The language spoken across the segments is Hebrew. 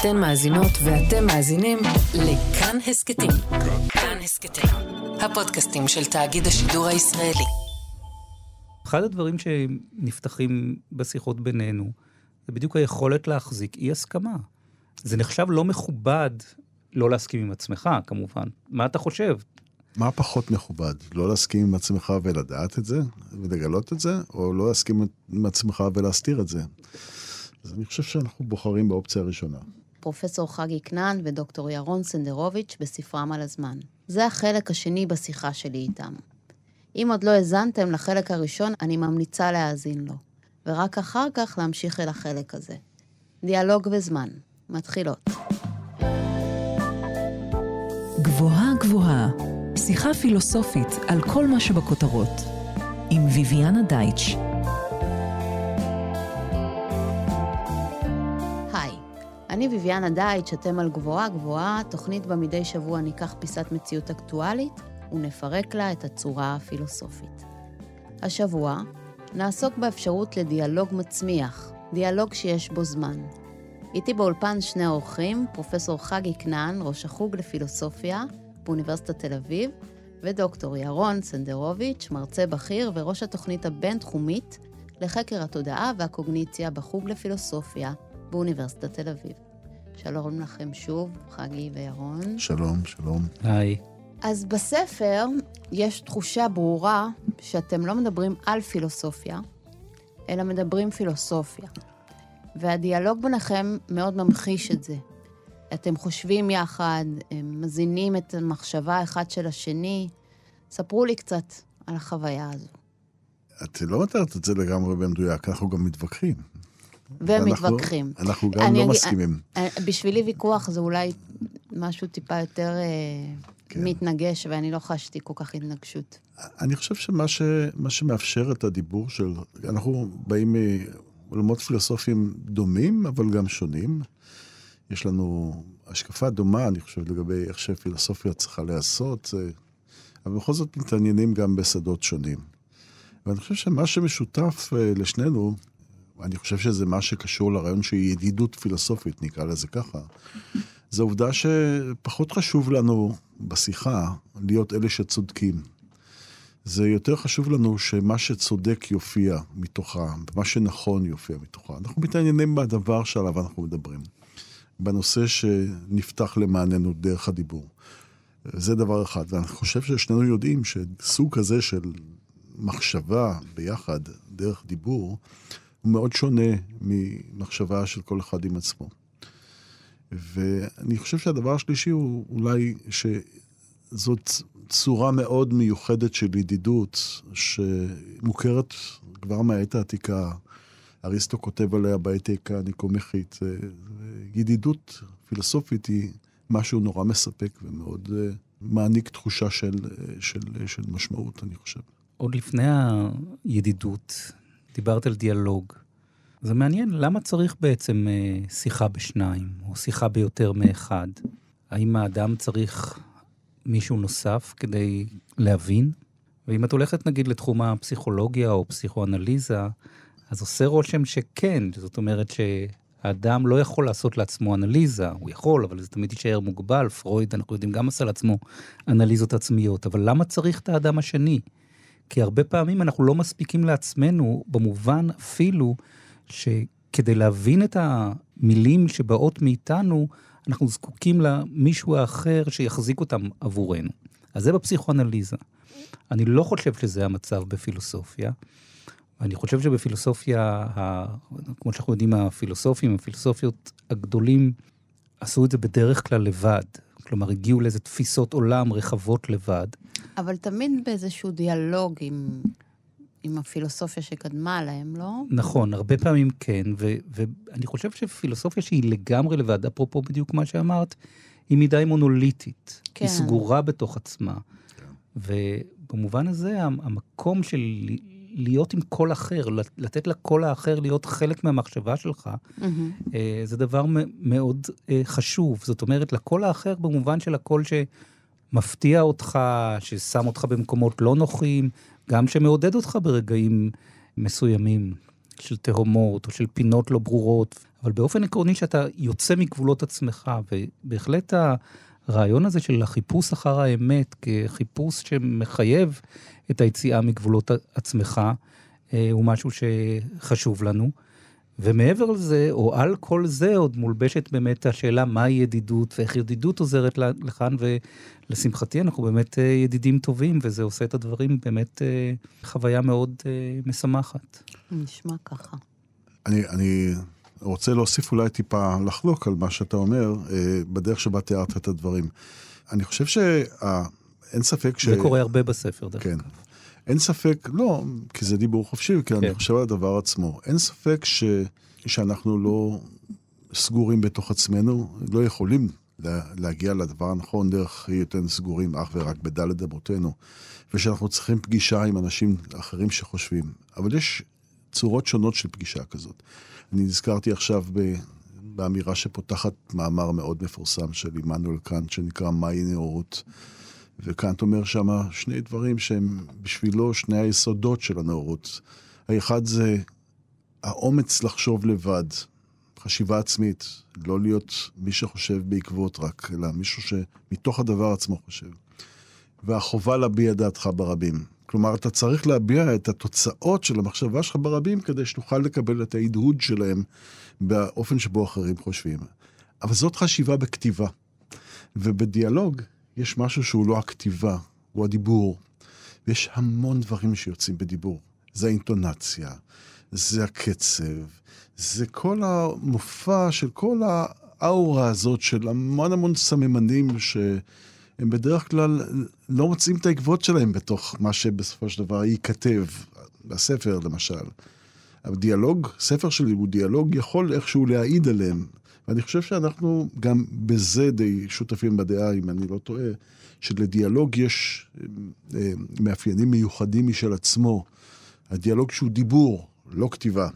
אתן מאזינות ואתם מאזינים לכאן הסכתים. כאן הסכתים, הפודקאסטים של תאגיד השידור הישראלי. אחד הדברים שנפתחים בשיחות בינינו, זה בדיוק היכולת להחזיק אי הסכמה. זה נחשב לא מכובד לא להסכים עם עצמך, כמובן. מה אתה חושב? מה פחות מכובד? לא להסכים עם עצמך ולדעת את זה, ולגלות את זה, או לא להסכים עם עצמך ולהסתיר את זה? אז אני חושב שאנחנו בוחרים באופציה הראשונה. פרופסור חגי כנען ודוקטור ירון סנדרוביץ' בספרם על הזמן. זה החלק השני בשיחה שלי איתם. אם עוד לא האזנתם לחלק הראשון, אני ממליצה להאזין לו, ורק אחר כך להמשיך אל החלק הזה. דיאלוג וזמן. מתחילות. גבוהה גבוהה, שיחה פילוסופית על כל מה שבכותרות, עם ויviana דייטש. אני ויviana דייטש, אתם על גבוהה גבוהה, תוכנית בה מדי שבוע ניקח פיסת מציאות אקטואלית ונפרק לה את הצורה הפילוסופית. השבוע נעסוק באפשרות לדיאלוג מצמיח, דיאלוג שיש בו זמן. איתי באולפן שני אורחים, פרופסור חגי כנען, ראש החוג לפילוסופיה באוניברסיטת תל אביב, ודוקטור ירון סנדרוביץ', מרצה בכיר וראש התוכנית הבינתחומית לחקר התודעה והקוגניציה בחוג לפילוסופיה באוניברסיטת תל אביב. שלום לכם שוב, חגי וירון. שלום, שלום. היי. אז בספר יש תחושה ברורה שאתם לא מדברים על פילוסופיה, אלא מדברים פילוסופיה. והדיאלוג ביניכם מאוד ממחיש את זה. אתם חושבים יחד, מזינים את המחשבה האחד של השני. ספרו לי קצת על החוויה הזו. את לא מתארת את זה לגמרי במדויק, אנחנו גם מתווכחים. ומתווכחים. אנחנו, אנחנו גם לא מסכימים. בשבילי ויכוח זה אולי משהו טיפה יותר אה, כן. מתנגש, ואני לא חשתי כל כך התנגשות. אני חושב שמה ש, שמאפשר את הדיבור של... אנחנו באים מעולמות פילוסופיים דומים, אבל גם שונים. יש לנו השקפה דומה, אני חושב, לגבי איך שפילוסופיה צריכה להיעשות, אבל בכל זאת מתעניינים גם בשדות שונים. ואני חושב שמה שמשותף אה, לשנינו, אני חושב שזה מה שקשור לרעיון של ידידות פילוסופית, נקרא לזה ככה, זה העובדה שפחות חשוב לנו בשיחה להיות אלה שצודקים. זה יותר חשוב לנו שמה שצודק יופיע מתוכה, ומה שנכון יופיע מתוכה. אנחנו מתעניינים בדבר שעליו אנחנו מדברים, בנושא שנפתח למעננו דרך הדיבור. זה דבר אחד, ואני חושב ששנינו יודעים שסוג כזה של מחשבה ביחד, דרך דיבור, הוא מאוד שונה ממחשבה של כל אחד עם עצמו. ואני חושב שהדבר השלישי הוא אולי שזאת צורה מאוד מיוחדת של ידידות, שמוכרת כבר מהעת העתיקה. אריסטו כותב עליה באתיקה הניקומחית. ידידות פילוסופית היא משהו נורא מספק ומאוד אה, מעניק תחושה של, של, של משמעות, אני חושב. עוד לפני הידידות, דיברת על דיאלוג. זה מעניין, למה צריך בעצם אה, שיחה בשניים, או שיחה ביותר מאחד? האם האדם צריך מישהו נוסף כדי להבין? ואם את הולכת נגיד לתחום הפסיכולוגיה או פסיכואנליזה, אז עושה רושם שכן, זאת אומרת שהאדם לא יכול לעשות לעצמו אנליזה, הוא יכול, אבל זה תמיד יישאר מוגבל, פרויד, אנחנו יודעים, גם עשה לעצמו אנליזות עצמיות, אבל למה צריך את האדם השני? כי הרבה פעמים אנחנו לא מספיקים לעצמנו, במובן אפילו שכדי להבין את המילים שבאות מאיתנו, אנחנו זקוקים למישהו האחר שיחזיק אותם עבורנו. אז זה בפסיכואנליזה. אני לא חושב שזה המצב בפילוסופיה. אני חושב שבפילוסופיה. כמו שאנחנו יודעים, הפילוסופים, הפילוסופיות הגדולים, עשו את זה בדרך כלל לבד. כלומר, הגיעו לאיזה תפיסות עולם רחבות לבד. אבל תמיד באיזשהו דיאלוג עם עם הפילוסופיה שקדמה להם, לא? נכון, הרבה פעמים כן, ו- ואני חושב שפילוסופיה שהיא לגמרי לבד, אפרופו בדיוק מה שאמרת, היא מדי מונוליטית. כן. היא סגורה בתוך עצמה. כן. ובמובן הזה, המקום של להיות עם קול אחר, לתת לקול האחר להיות חלק מהמחשבה שלך, mm-hmm. זה דבר מאוד אה, חשוב. זאת אומרת, לקול האחר במובן של הקול שמפתיע אותך, ששם אותך במקומות לא נוחים, גם שמעודד אותך ברגעים מסוימים של תהומות או של פינות לא ברורות, אבל באופן עקרוני שאתה יוצא מגבולות עצמך, ובהחלט הרעיון הזה של החיפוש אחר האמת כחיפוש שמחייב את היציאה מגבולות עצמך, אה, הוא משהו שחשוב לנו. ומעבר לזה, או על כל זה, עוד מולבשת באמת השאלה מהי ידידות ואיך ידידות עוזרת לכאן, ולשמחתי אנחנו באמת אה, ידידים טובים, וזה עושה את הדברים באמת אה, חוויה מאוד משמחת. נשמע ככה. אני, אני רוצה להוסיף אולי טיפה לחלוק על מה שאתה אומר, בדרך שבה תיארת את הדברים. אני חושב שאין ספק ש... זה קורה הרבה בספר, דרך כן. אגב. כן. אין ספק, לא, כי זה דיבור חופשי, כי כן. אני חושב על הדבר עצמו. אין ספק ש, שאנחנו לא סגורים בתוך עצמנו, לא יכולים לה, להגיע לדבר הנכון דרך היותנו סגורים אך ורק בדלת אמותינו, ושאנחנו צריכים פגישה עם אנשים אחרים שחושבים. אבל יש צורות שונות של פגישה כזאת. אני נזכרתי עכשיו ב... באמירה שפותחת מאמר מאוד מפורסם של עמנואל קאנט, שנקרא מהי נאורות. וקאנט אומר שם שני דברים שהם בשבילו שני היסודות של הנאורות. האחד זה האומץ לחשוב לבד, חשיבה עצמית, לא להיות מי שחושב בעקבות רק, אלא מישהו שמתוך הדבר עצמו חושב. והחובה להביע דעתך ברבים. כלומר, אתה צריך להביע את התוצאות של המחשבה שלך ברבים כדי שתוכל לקבל את ההדהוד שלהם באופן שבו אחרים חושבים. אבל זאת חשיבה בכתיבה. ובדיאלוג יש משהו שהוא לא הכתיבה, הוא הדיבור. ויש המון דברים שיוצאים בדיבור. זה האינטונציה, זה הקצב, זה כל המופע של כל האאורה הזאת של המון המון סממנים שהם בדרך כלל לא מוצאים את העקבות שלהם בתוך מה שבסופו של דבר ייכתב, בספר למשל. הדיאלוג, ספר שלי הוא דיאלוג, יכול איכשהו להעיד עליהם. ואני חושב שאנחנו גם בזה די שותפים בדעה, אם אני לא טועה, שלדיאלוג יש אה, אה, מאפיינים מיוחדים משל עצמו. הדיאלוג שהוא דיבור, לא כתיבה.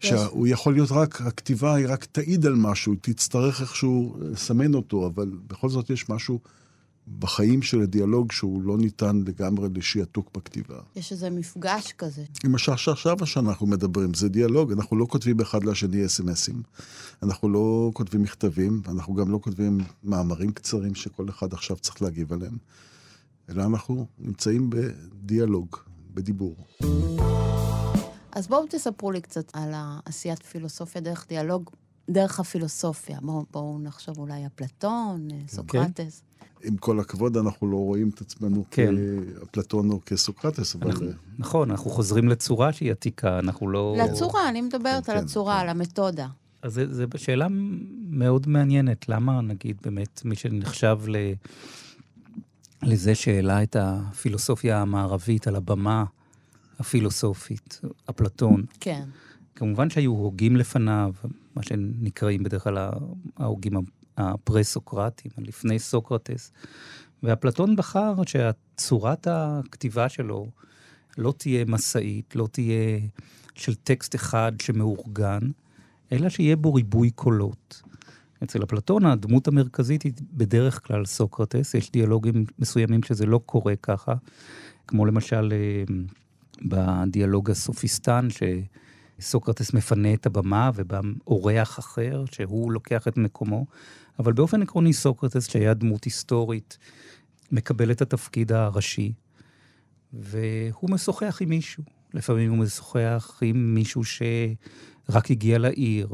שהוא יכול להיות רק, הכתיבה היא רק תעיד על משהו, תצטרך איכשהו לסמן אותו, אבל בכל זאת יש משהו בחיים של הדיאלוג שהוא לא ניתן לגמרי לשעתוק בכתיבה. יש איזה מפגש כזה. למשל שעכשיו שאנחנו מדברים, זה דיאלוג, אנחנו לא כותבים אחד לשני אס.אם.אסים, אנחנו לא כותבים מכתבים, אנחנו גם לא כותבים מאמרים קצרים שכל אחד עכשיו צריך להגיב עליהם, אלא אנחנו נמצאים בדיאלוג, בדיבור. אז בואו תספרו לי קצת על העשיית פילוסופיה דרך דיאלוג, דרך הפילוסופיה. בואו בוא נחשוב אולי אפלטון, כן. סוקרטס. עם כל הכבוד, אנחנו לא רואים את עצמנו כן. כאפלטון או כסוקרטס, אבל... אנחנו, נכון, אנחנו חוזרים לצורה שהיא עתיקה, אנחנו לא... לצורה, אני מדברת כן, על הצורה, כן. על המתודה. אז זו שאלה מאוד מעניינת. למה, נגיד, באמת, מי שנחשב ל... לזה שהעלה את הפילוסופיה המערבית על הבמה הפילוסופית, אפלטון. כן. כמובן שהיו הוגים לפניו, מה שנקראים בדרך כלל ההוגים הפרה-סוקרטים, לפני סוקרטס. ואפלטון בחר שצורת הכתיבה שלו לא תהיה מסעית, לא תהיה של טקסט אחד שמאורגן, אלא שיהיה בו ריבוי קולות. אצל אפלטון הדמות המרכזית היא בדרך כלל סוקרטס, יש דיאלוגים מסוימים שזה לא קורה ככה, כמו למשל אה, בדיאלוג הסופיסטן, שסוקרטס מפנה את הבמה ובא אורח אחר, שהוא לוקח את מקומו. אבל באופן עקרוני סוקרטס, שהיה דמות היסטורית, מקבל את התפקיד הראשי, והוא משוחח עם מישהו. לפעמים הוא משוחח עם מישהו שרק הגיע לעיר,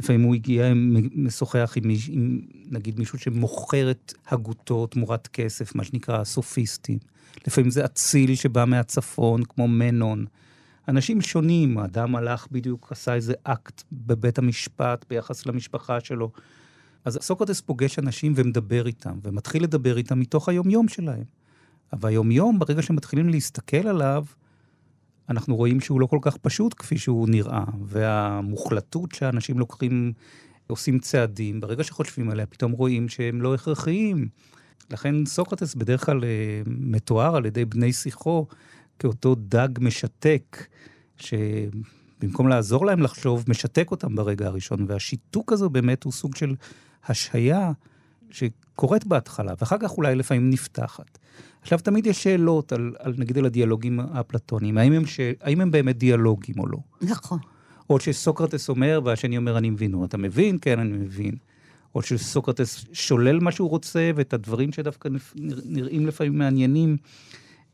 לפעמים הוא הגיע, משוחח עם, מיש, עם נגיד מישהו שמוכר את הגותו תמורת כסף, מה שנקרא סופיסטים. לפעמים זה אציל שבא מהצפון, כמו מנון. אנשים שונים, האדם הלך בדיוק, עשה איזה אקט בבית המשפט ביחס למשפחה שלו. אז סוקרטס פוגש אנשים ומדבר איתם, ומתחיל לדבר איתם מתוך היומיום שלהם. אבל היומיום, ברגע שמתחילים להסתכל עליו, אנחנו רואים שהוא לא כל כך פשוט כפי שהוא נראה, והמוחלטות שאנשים לוקחים, עושים צעדים, ברגע שחושבים עליה, פתאום רואים שהם לא הכרחיים. לכן סוקרטס בדרך כלל אה, מתואר על ידי בני שיחו כאותו דג משתק, שבמקום לעזור להם לחשוב, משתק אותם ברגע הראשון. והשיתוק הזה באמת הוא סוג של השהיה שקורית בהתחלה, ואחר כך אולי לפעמים נפתחת. עכשיו, תמיד יש שאלות על, על נגיד על הדיאלוגים האפלטוניים, האם הם, ש... האם הם באמת דיאלוגים או לא. נכון. או שסוקרטס אומר והשני אומר אני מבין, או אתה מבין? כן, אני מבין. או שסוקרטס שולל מה שהוא רוצה, ואת הדברים שדווקא נראים לפעמים מעניינים,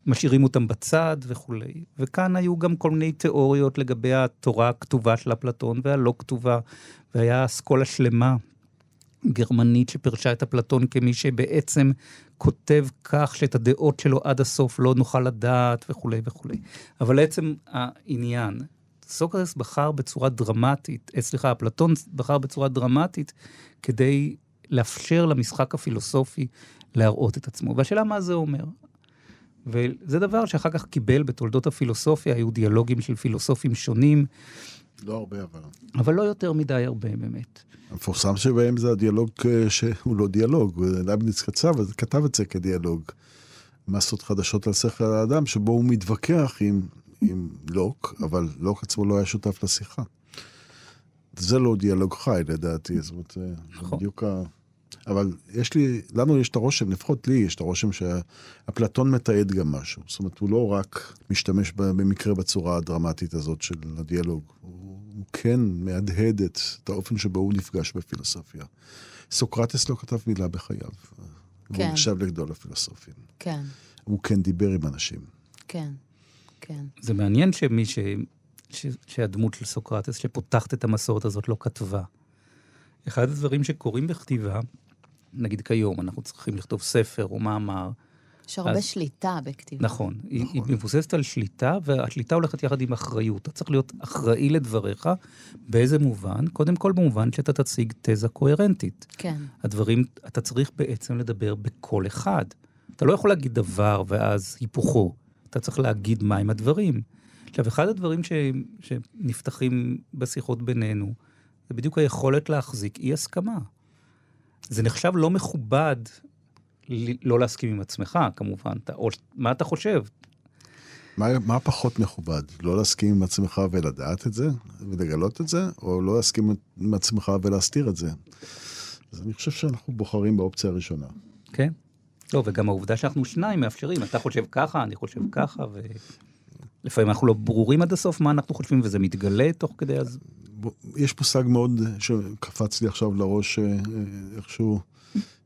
משאירים אותם בצד וכולי. וכאן היו גם כל מיני תיאוריות לגבי התורה הכתובה של אפלטון והלא כתובה, והיה אסכולה שלמה גרמנית שפרשה את אפלטון כמי שבעצם כותב כך שאת הדעות שלו עד הסוף לא נוכל לדעת וכולי וכולי. אבל לעצם העניין, סוקרטס בחר בצורה דרמטית, אה, סליחה, אפלטון בחר בצורה דרמטית כדי לאפשר למשחק הפילוסופי להראות את עצמו. והשאלה מה זה אומר. וזה דבר שאחר כך קיבל בתולדות הפילוסופיה, היו דיאלוגים של פילוסופים שונים. לא הרבה אבל. אבל לא יותר מדי הרבה באמת. המפורסם שבהם זה הדיאלוג אה, שהוא לא דיאלוג, לייבניץ קצב, כתב את זה כדיאלוג. מסות חדשות על שכל האדם, שבו הוא מתווכח עם, עם לוק, אבל לוק עצמו לא היה שותף לשיחה. זה לא דיאלוג חי לדעתי, זאת אומרת, נכון. זה בדיוק ה... אבל יש לי, לנו יש את הרושם, לפחות לי יש את הרושם שאפלטון מתעד גם משהו. זאת אומרת, הוא לא רק משתמש במקרה בצורה הדרמטית הזאת של הדיאלוג, הוא, הוא כן מהדהד את, את האופן שבו הוא נפגש בפילוסופיה. סוקרטס לא כתב מילה בחייו. כן. הוא נחשב לגדול הפילוסופים. כן. הוא כן דיבר עם אנשים. כן, כן. זה מעניין שמי ש... ש... שהדמות של סוקרטס שפותחת את המסורת הזאת לא כתבה. אחד הדברים שקורים בכתיבה, נגיד כיום, אנחנו צריכים לכתוב ספר או מאמר. יש הרבה אז, שליטה בכתיבה. נכון, נכון. היא, היא מבוססת על שליטה, והשליטה הולכת יחד עם אחריות. אתה צריך להיות אחראי לדבריך, באיזה מובן? קודם כל במובן שאתה תציג תזה קוהרנטית. כן. הדברים, אתה צריך בעצם לדבר בקול אחד. אתה לא יכול להגיד דבר ואז היפוכו. אתה צריך להגיד מהם הדברים. עכשיו, אחד הדברים ש, שנפתחים בשיחות בינינו, זה בדיוק היכולת להחזיק אי הסכמה. זה נחשב לא מכובד לא להסכים עם עצמך, כמובן. אתה, או מה אתה חושב? מה, מה פחות מכובד? לא להסכים עם עצמך ולדעת את זה, ולגלות את זה, או לא להסכים עם עצמך ולהסתיר את זה? אז אני חושב שאנחנו בוחרים באופציה הראשונה. כן. לא, וגם העובדה שאנחנו שניים מאפשרים. אתה חושב ככה, אני חושב ככה, ולפעמים אנחנו לא ברורים עד הסוף מה אנחנו חושבים, וזה מתגלה תוך כדי אז... יש מושג מאוד שקפץ לי עכשיו לראש אה, אה, איכשהו,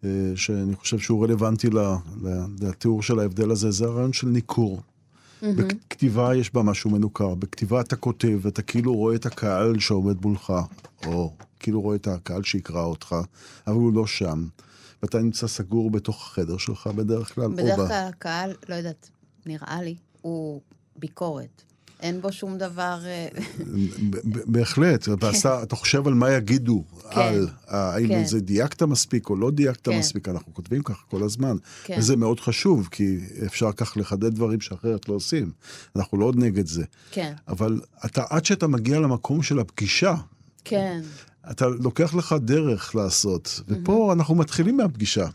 אה, שאני חושב שהוא רלוונטי לתיאור של ההבדל הזה, זה הרעיון של ניכור. Mm-hmm. בכתיבה יש בה משהו מנוכר, בכתיבה אתה כותב, אתה כאילו רואה את הקהל שעומד מולך, או כאילו רואה את הקהל שיקרא אותך, אבל הוא לא שם. ואתה נמצא סגור בתוך החדר שלך בדרך כלל. בדרך כלל הקהל, לא יודעת, נראה לי, הוא ביקורת. אין בו שום דבר... אה, בהחלט, אתה חושב על מה יגידו, כן, על האם כן. זה דייקת מספיק או לא דייקת כן. מספיק, אנחנו כותבים ככה כל הזמן. וזה מאוד חשוב, כי אפשר כך לחדד דברים שאחרת לא עושים. אנחנו לא עוד נגד זה. כן. אבל אתה, עד שאתה מגיע למקום של הפגישה, כן. אתה לוקח לך דרך לעשות, ופה mm-hmm. אנחנו מתחילים מהפגישה.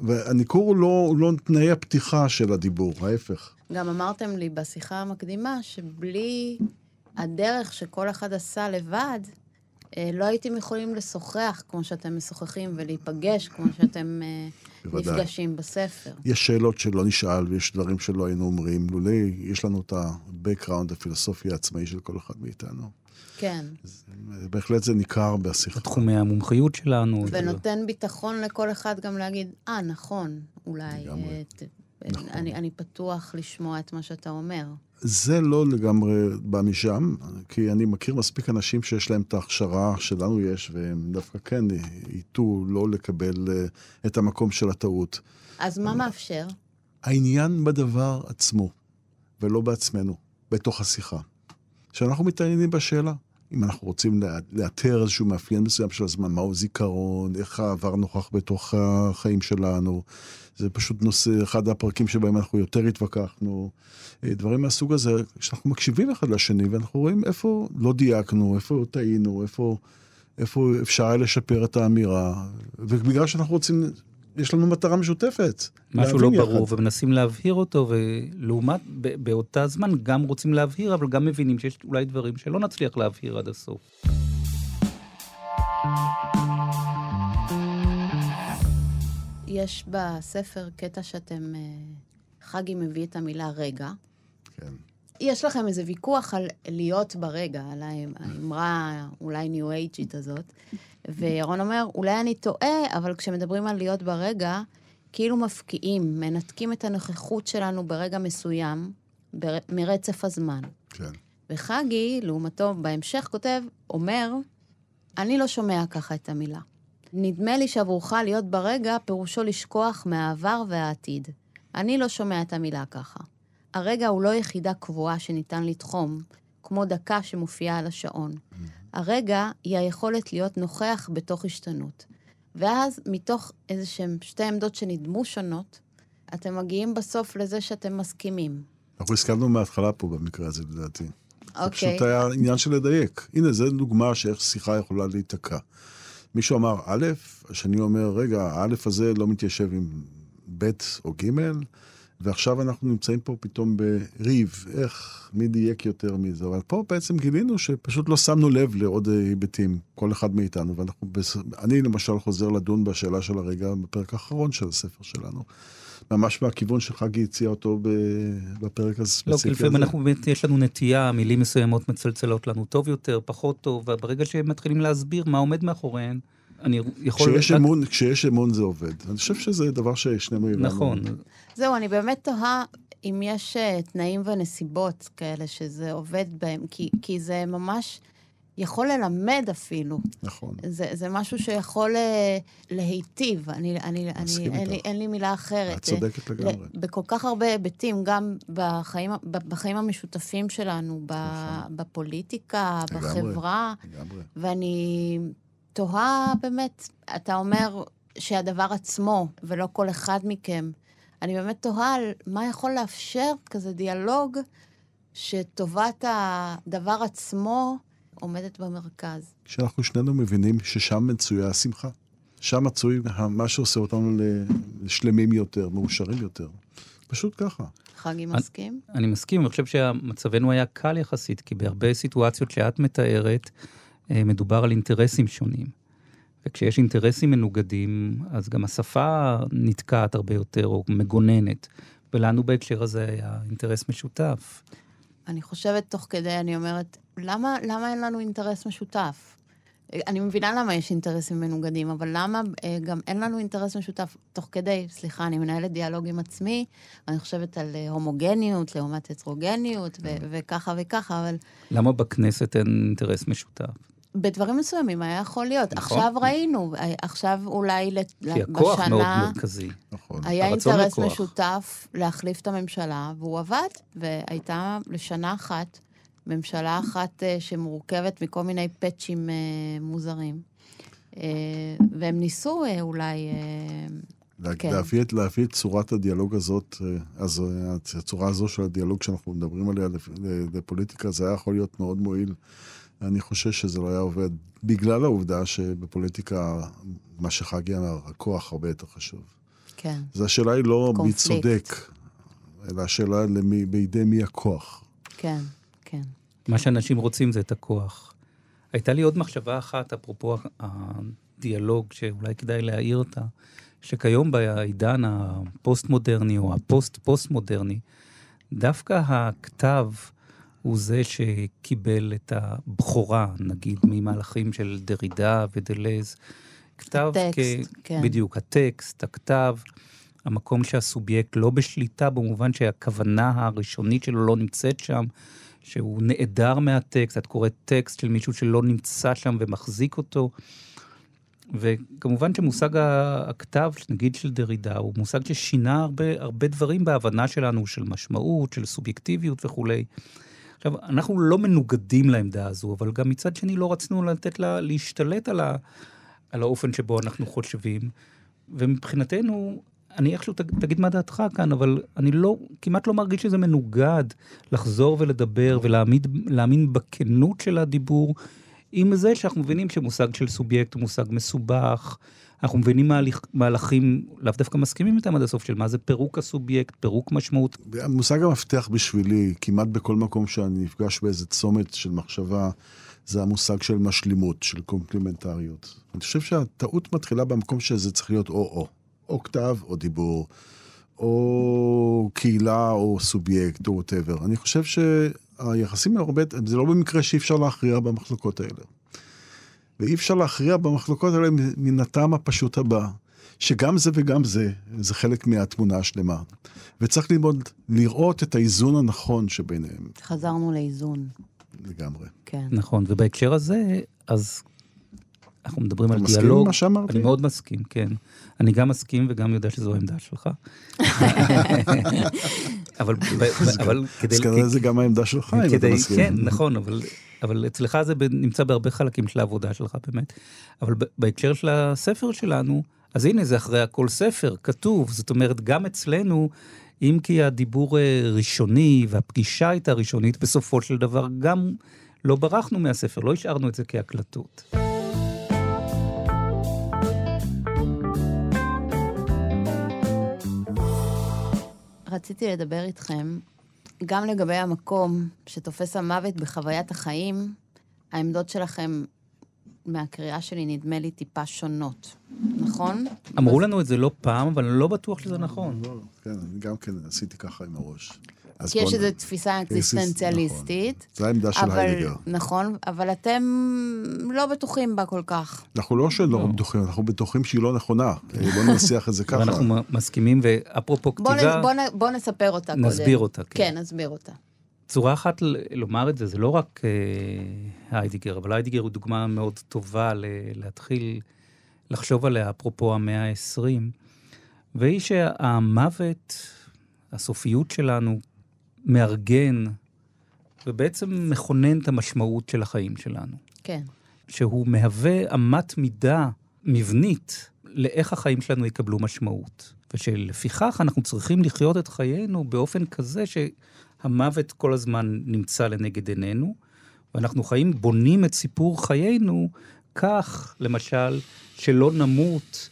והניכור הוא לא, הוא לא תנאי הפתיחה של הדיבור, ההפך. גם אמרתם לי בשיחה המקדימה שבלי הדרך שכל אחד עשה לבד, אה, לא הייתם יכולים לשוחח כמו שאתם משוחחים ולהיפגש כמו שאתם אה, בוודאי. נפגשים בספר. יש שאלות שלא נשאל ויש דברים שלא היינו אומרים, לולא יש לנו את ה-background הפילוסופי העצמאי של כל אחד מאיתנו. כן. בהחלט זה ניכר בשיחה. בתחומי המומחיות שלנו. ונותן ביטחון לכל אחד גם להגיד, אה, נכון, אולי, אה, נכון. אני, אני פתוח לשמוע את מה שאתה אומר. זה לא לגמרי בא משם, כי אני מכיר מספיק אנשים שיש להם את ההכשרה שלנו יש, והם דווקא כן ייטו לא לקבל אה, את המקום של הטעות. אז מה מאפשר? העניין בדבר עצמו, ולא בעצמנו, בתוך השיחה. שאנחנו מתעניינים בשאלה. אם אנחנו רוצים לאתר איזשהו מאפיין מסוים של הזמן, מהו זיכרון, איך העבר נוכח בתוך החיים שלנו. זה פשוט נושא, אחד הפרקים שבהם אנחנו יותר התווכחנו. אה, דברים מהסוג הזה, שאנחנו מקשיבים אחד לשני ואנחנו רואים איפה לא דייקנו, איפה טעינו, איפה, איפה אפשר היה לשפר את האמירה. ובגלל שאנחנו רוצים יש לנו מטרה משותפת. משהו לא ברור, יחד. ומנסים להבהיר אותו, ולעומת, באותה זמן גם רוצים להבהיר, אבל גם מבינים שיש אולי דברים שלא נצליח להבהיר עד הסוף. יש בספר קטע שאתם, אה, חגי מביא את המילה רגע. כן. יש לכם איזה ויכוח על להיות ברגע, על האמרה אולי ניו אייג'ית הזאת, וירון אומר, אולי אני טועה, אבל כשמדברים על להיות ברגע, כאילו מפקיעים, מנתקים את הנוכחות שלנו ברגע מסוים, בר... מרצף הזמן. כן. וחגי, לעומתו, בהמשך כותב, אומר, אני לא שומע ככה את המילה. נדמה לי שעבורך להיות ברגע, פירושו לשכוח מהעבר והעתיד. אני לא שומע את המילה ככה. הרגע הוא לא יחידה קבועה שניתן לתחום, כמו דקה שמופיעה על השעון. הרגע היא היכולת להיות נוכח בתוך השתנות. ואז, מתוך איזה שהן שתי עמדות שנדמו שונות, אתם מגיעים בסוף לזה שאתם מסכימים. אנחנו הסכמנו מההתחלה פה במקרה הזה, לדעתי. זה אוקיי. פשוט היה עניין של לדייק. הנה, זו דוגמה שאיך שיחה יכולה להיתקע. מישהו אמר א', השני אומר, רגע, האלף הזה לא מתיישב עם ב' או ג', ועכשיו אנחנו נמצאים פה פתאום בריב, איך, מי דייק יותר מזה. אבל פה בעצם גילינו שפשוט לא שמנו לב לעוד היבטים, כל אחד מאיתנו, ואנחנו, בס... אני למשל חוזר לדון בשאלה של הרגע בפרק האחרון של הספר שלנו. ממש מהכיוון שחגי הציע אותו בפרק הספציפי לא, הזה. כי לפעמים אנחנו באמת, יש לנו נטייה, מילים מסוימות מצלצלות לנו טוב יותר, פחות טוב, וברגע שהם מתחילים להסביר מה עומד מאחוריהן, אני יכול... כשיש אמון, כשיש אמון זה עובד. אני חושב שזה דבר ששנינו הבנו. נכון. זהו, אני באמת תוהה אם יש אה, תנאים ונסיבות כאלה שזה עובד בהם, כי, כי זה ממש יכול ללמד אפילו. נכון. זה, זה משהו שיכול אה, להיטיב, אני, אני, אני, אין, לי. אין לי מילה אחרת. את צודקת אה, לגמרי. בכל כך הרבה היבטים, גם בחיים, בחיים המשותפים שלנו, ב, נכון. בפוליטיקה, לגמרי. בחברה, לגמרי. ואני תוהה באמת, אתה אומר שהדבר עצמו, ולא כל אחד מכם, אני באמת תוהה על מה יכול לאפשר כזה דיאלוג שטובת הדבר עצמו עומדת במרכז. כשאנחנו שנינו מבינים ששם מצויה השמחה. שם מצוי מה שעושה אותנו לשלמים יותר, מאושרים יותר. פשוט ככה. חגי מסכים? אני מסכים, אני חושב שמצבנו היה קל יחסית, כי בהרבה סיטואציות שאת מתארת, אה, מדובר על אינטרסים שונים. וכשיש אינטרסים מנוגדים, אז גם השפה נתקעת הרבה יותר, או מגוננת. ולנו בהקשר הזה היה אינטרס משותף. אני חושבת תוך כדי, אני אומרת, למה, למה אין לנו אינטרס משותף? אני מבינה למה יש אינטרסים מנוגדים, אבל למה אה, גם אין לנו אינטרס משותף תוך כדי, סליחה, אני מנהלת דיאלוג עם עצמי, אני חושבת על אה, הומוגניות לעומת הטרוגניות, ו- וככה וככה, אבל למה בכנסת אין אינטרס משותף? בדברים מסוימים היה יכול להיות. נכון. עכשיו ראינו, אה, עכשיו אולי לת- כי הכוח מאוד בשנה... מרכזי. נכון. היה אינטרס לכוח. משותף להחליף את הממשלה, והוא עבד, והייתה לשנה אחת ממשלה אחת אה, שמורכבת מכל מיני פאצ'ים אה, מוזרים. אה, והם ניסו אולי... אה, לה- כן. צורת הדיאלוג הזאת, אז הצורה הזו של הדיאלוג שאנחנו מדברים עליה לפוליטיקה, זה היה יכול להיות מאוד מועיל. אני חושש שזה לא היה עובד, בגלל העובדה שבפוליטיקה, מה שחגי אמר, הכוח הרבה יותר חשוב. כן. אז השאלה היא לא מי. צודק, אלא השאלה למי, בידי מי הכוח. כן, כן. מה שאנשים רוצים זה את הכוח. הייתה לי עוד מחשבה אחת, אפרופו הדיאלוג, שאולי כדאי להעיר אותה, שכיום בעידן הפוסט-מודרני או הפוסט-פוסט-מודרני, דווקא הכתב הוא זה שקיבל את הבכורה, נגיד, ממהלכים של דרידה ודלז. כתב הטקסט, כן. בדיוק, הטקסט, הכתב, המקום שהסובייקט לא בשליטה, במובן שהכוונה הראשונית שלו לא נמצאת שם, שהוא נעדר מהטקסט, את קוראת טקסט של מישהו שלא נמצא שם ומחזיק אותו. וכמובן שמושג הכתב, נגיד של דרידה, הוא מושג ששינה הרבה, הרבה דברים בהבנה שלנו, של משמעות, של סובייקטיביות וכולי. עכשיו, אנחנו לא מנוגדים לעמדה הזו, אבל גם מצד שני לא רצינו לתת לה להשתלט על, ה, על האופן שבו אנחנו חושבים. ומבחינתנו, אני איכשהו, תג- תגיד מה דעתך כאן, אבל אני לא, כמעט לא מרגיש שזה מנוגד לחזור ולדבר ולהעמיד, להאמין בכנות של הדיבור, עם זה שאנחנו מבינים שמושג של סובייקט הוא מושג מסובך, אנחנו מבינים מהליך, מהלכים, לאו דווקא מסכימים איתם עד הסוף, של מה זה פירוק הסובייקט, פירוק משמעות. המושג המפתח בשבילי, כמעט בכל מקום שאני נפגש באיזה צומת של מחשבה, זה המושג של משלימות, של קומפלימנטריות. אני חושב שהטעות מתחילה במקום שזה צריך להיות או-או. או כתב או דיבור, או קהילה, או סובייקט, או ווטאבר. אני חושב שהיחסים הרבה, זה לא במקרה שאי אפשר להכריע במחלוקות האלה. ואי אפשר להכריע במחלוקות האלה מן הטעם הפשוט הבא, שגם זה וגם זה, זה חלק מהתמונה השלמה. וצריך ללמוד לראות את האיזון הנכון שביניהם. חזרנו לאיזון. לגמרי. כן. נכון, ובהקשר הזה, אז אנחנו מדברים על אתה דיאלוג. מסכים עם מה שאמרתי? אני מאוד מסכים, כן. אני גם מסכים וגם יודע שזו העמדה שלך. אבל, כדי... אז כנראה זה גם העמדה שלך, אם אתה מסכים. כן, נכון, אבל, אבל אצלך זה נמצא בהרבה חלקים של העבודה שלך באמת. אבל בהקשר של הספר שלנו, אז הנה, זה אחרי הכל ספר, כתוב. זאת אומרת, גם אצלנו, אם כי הדיבור אה, ראשוני והפגישה הייתה ראשונית, בסופו של דבר גם לא ברחנו מהספר, לא השארנו את זה כהקלטות. רציתי לדבר איתכם גם לגבי המקום שתופס המוות בחוויית החיים. העמדות שלכם מהקריאה שלי נדמה לי טיפה שונות, נכון? אמרו לנו את זה לא פעם, אבל אני לא בטוח שזה נכון. לא, כן, אני גם כן עשיתי ככה עם הראש. אז כי יש איזו תפיסה אקזיסטנציאליסטית. נכון. זו העמדה של אבל, היידגר. נכון, אבל אתם לא בטוחים בה כל כך. אנחנו לא שלא בטוחים, אנחנו בטוחים שהיא לא נכונה. אה, בוא ננסח את זה ככה. ואנחנו מ- מסכימים, ואפרופו בוא, כתיבה, נ, בוא, בוא נספר אותה קודם. נסביר אותה, כן. כן, נסביר אותה. צורה אחת ל- לומר את זה, זה לא רק אה, היידיגר, אבל היידיגר הוא דוגמה מאוד טובה ל- להתחיל לחשוב עליה, אפרופו המאה ה-20, והיא שהמוות, הסופיות שלנו, מארגן ובעצם מכונן את המשמעות של החיים שלנו. כן. שהוא מהווה אמת מידה מבנית לאיך החיים שלנו יקבלו משמעות. ושלפיכך אנחנו צריכים לחיות את חיינו באופן כזה שהמוות כל הזמן נמצא לנגד עינינו, ואנחנו חיים, בונים את סיפור חיינו כך, למשל, שלא נמות